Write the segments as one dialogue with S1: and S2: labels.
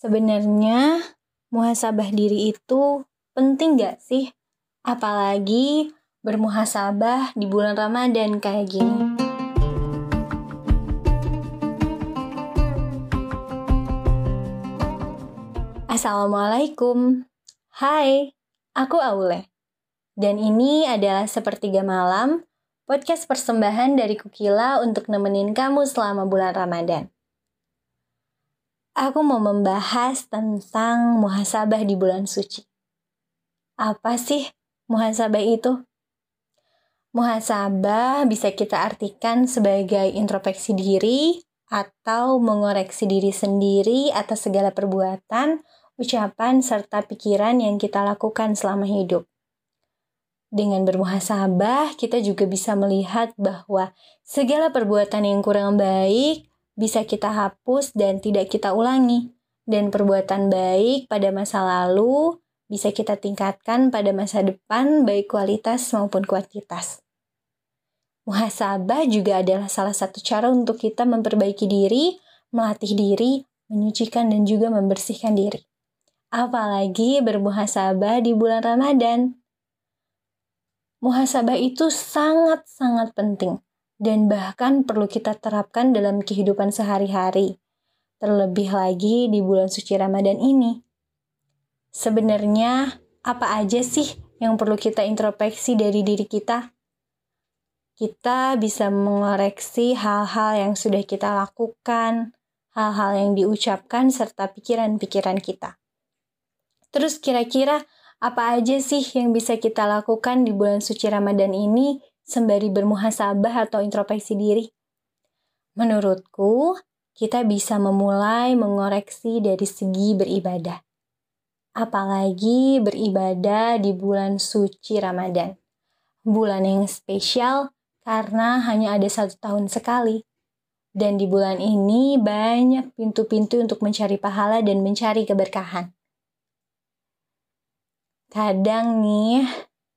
S1: Sebenarnya muhasabah diri itu penting gak sih? Apalagi bermuhasabah di bulan Ramadan kayak gini. Assalamualaikum. Hai, aku Aule. Dan ini adalah Sepertiga Malam, podcast persembahan dari Kukila untuk nemenin kamu selama bulan Ramadan aku mau membahas tentang muhasabah di bulan suci. Apa sih muhasabah itu? Muhasabah bisa kita artikan sebagai introspeksi diri atau mengoreksi diri sendiri atas segala perbuatan, ucapan, serta pikiran yang kita lakukan selama hidup. Dengan bermuhasabah, kita juga bisa melihat bahwa segala perbuatan yang kurang baik bisa kita hapus dan tidak kita ulangi. Dan perbuatan baik pada masa lalu bisa kita tingkatkan pada masa depan baik kualitas maupun kuantitas. Muhasabah juga adalah salah satu cara untuk kita memperbaiki diri, melatih diri, menyucikan dan juga membersihkan diri. Apalagi bermuhasabah di bulan Ramadan. Muhasabah itu sangat-sangat penting dan bahkan perlu kita terapkan dalam kehidupan sehari-hari, terlebih lagi di bulan suci Ramadan ini. Sebenarnya, apa aja sih yang perlu kita introspeksi dari diri kita? Kita bisa mengoreksi hal-hal yang sudah kita lakukan, hal-hal yang diucapkan, serta pikiran-pikiran kita. Terus kira-kira apa aja sih yang bisa kita lakukan di bulan suci Ramadan ini sembari bermuhasabah atau introspeksi diri? Menurutku, kita bisa memulai mengoreksi dari segi beribadah. Apalagi beribadah di bulan suci Ramadan. Bulan yang spesial karena hanya ada satu tahun sekali. Dan di bulan ini banyak pintu-pintu untuk mencari pahala dan mencari keberkahan. Kadang nih,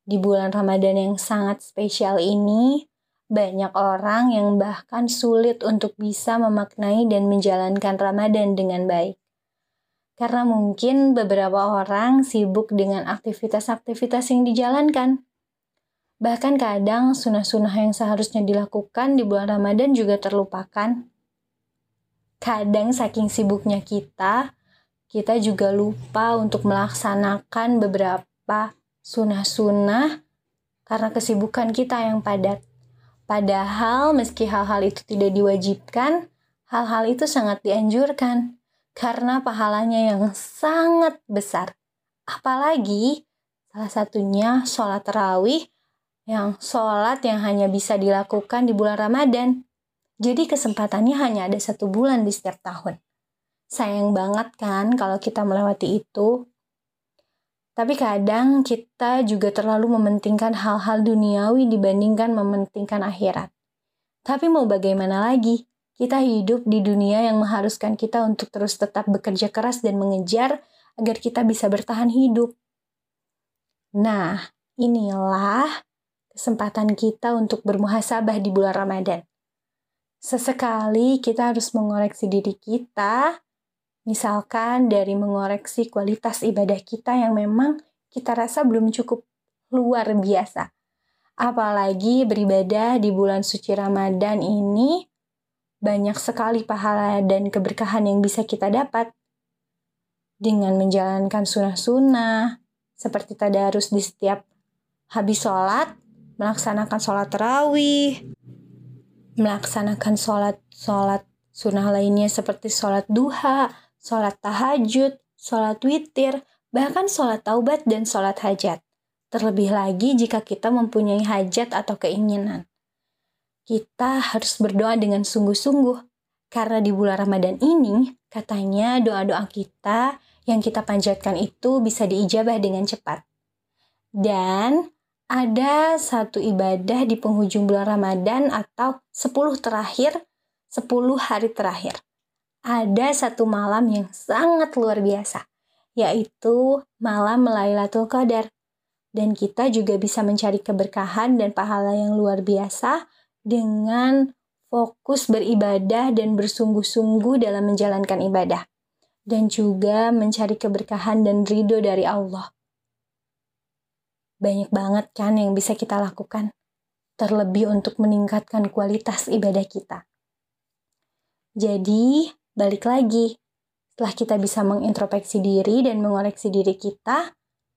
S1: di bulan Ramadan yang sangat spesial ini, banyak orang yang bahkan sulit untuk bisa memaknai dan menjalankan Ramadan dengan baik. Karena mungkin beberapa orang sibuk dengan aktivitas-aktivitas yang dijalankan. Bahkan kadang sunnah-sunnah yang seharusnya dilakukan di bulan Ramadan juga terlupakan. Kadang saking sibuknya kita, kita juga lupa untuk melaksanakan beberapa sunnah-sunnah karena kesibukan kita yang padat. Padahal meski hal-hal itu tidak diwajibkan, hal-hal itu sangat dianjurkan karena pahalanya yang sangat besar. Apalagi salah satunya sholat terawih yang sholat yang hanya bisa dilakukan di bulan Ramadan. Jadi kesempatannya hanya ada satu bulan di setiap tahun. Sayang banget kan kalau kita melewati itu. Tapi kadang kita juga terlalu mementingkan hal-hal duniawi dibandingkan mementingkan akhirat. Tapi mau bagaimana lagi? Kita hidup di dunia yang mengharuskan kita untuk terus tetap bekerja keras dan mengejar agar kita bisa bertahan hidup. Nah, inilah kesempatan kita untuk bermuhasabah di bulan Ramadan. Sesekali kita harus mengoreksi diri kita Misalkan dari mengoreksi kualitas ibadah kita yang memang kita rasa belum cukup luar biasa. Apalagi beribadah di bulan suci Ramadan ini banyak sekali pahala dan keberkahan yang bisa kita dapat. Dengan menjalankan sunnah-sunnah, seperti tadarus di setiap habis sholat, melaksanakan sholat terawih, melaksanakan sholat-sholat sunnah lainnya seperti sholat duha, sholat tahajud, sholat witir, bahkan sholat taubat dan sholat hajat. Terlebih lagi jika kita mempunyai hajat atau keinginan. Kita harus berdoa dengan sungguh-sungguh, karena di bulan Ramadan ini, katanya doa-doa kita yang kita panjatkan itu bisa diijabah dengan cepat. Dan ada satu ibadah di penghujung bulan Ramadan atau 10 terakhir, 10 hari terakhir ada satu malam yang sangat luar biasa, yaitu malam Lailatul Qadar. Dan kita juga bisa mencari keberkahan dan pahala yang luar biasa dengan fokus beribadah dan bersungguh-sungguh dalam menjalankan ibadah. dan juga mencari keberkahan dan ridho dari Allah. Banyak banget kan yang bisa kita lakukan, terlebih untuk meningkatkan kualitas ibadah kita. Jadi, balik lagi, setelah kita bisa mengintrospeksi diri dan mengoreksi diri kita,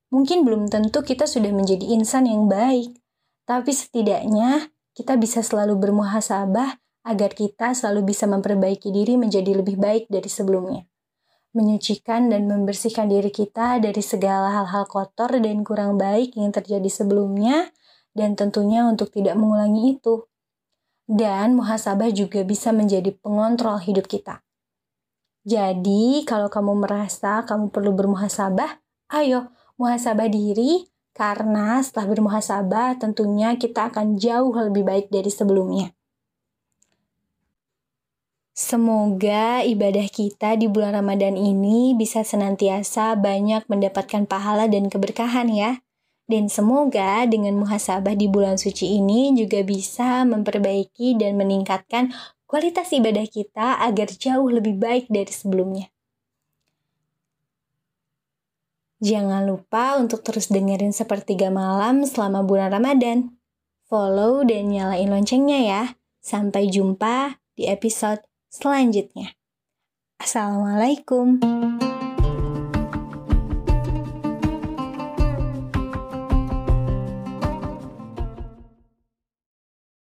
S1: mungkin belum tentu kita sudah menjadi insan yang baik, tapi setidaknya kita bisa selalu bermuhasabah agar kita selalu bisa memperbaiki diri menjadi lebih baik dari sebelumnya. Menyucikan dan membersihkan diri kita dari segala hal-hal kotor dan kurang baik yang terjadi sebelumnya, dan tentunya untuk tidak mengulangi itu. Dan muhasabah juga bisa menjadi pengontrol hidup kita. Jadi, kalau kamu merasa kamu perlu bermuhasabah, ayo muhasabah diri karena setelah bermuhasabah tentunya kita akan jauh lebih baik dari sebelumnya. Semoga ibadah kita di bulan Ramadan ini bisa senantiasa banyak mendapatkan pahala dan keberkahan ya. Dan semoga dengan muhasabah di bulan suci ini juga bisa memperbaiki dan meningkatkan kualitas ibadah kita agar jauh lebih baik dari sebelumnya. Jangan lupa untuk terus dengerin sepertiga malam selama bulan Ramadan. Follow dan nyalain loncengnya ya. Sampai jumpa di episode selanjutnya. Assalamualaikum.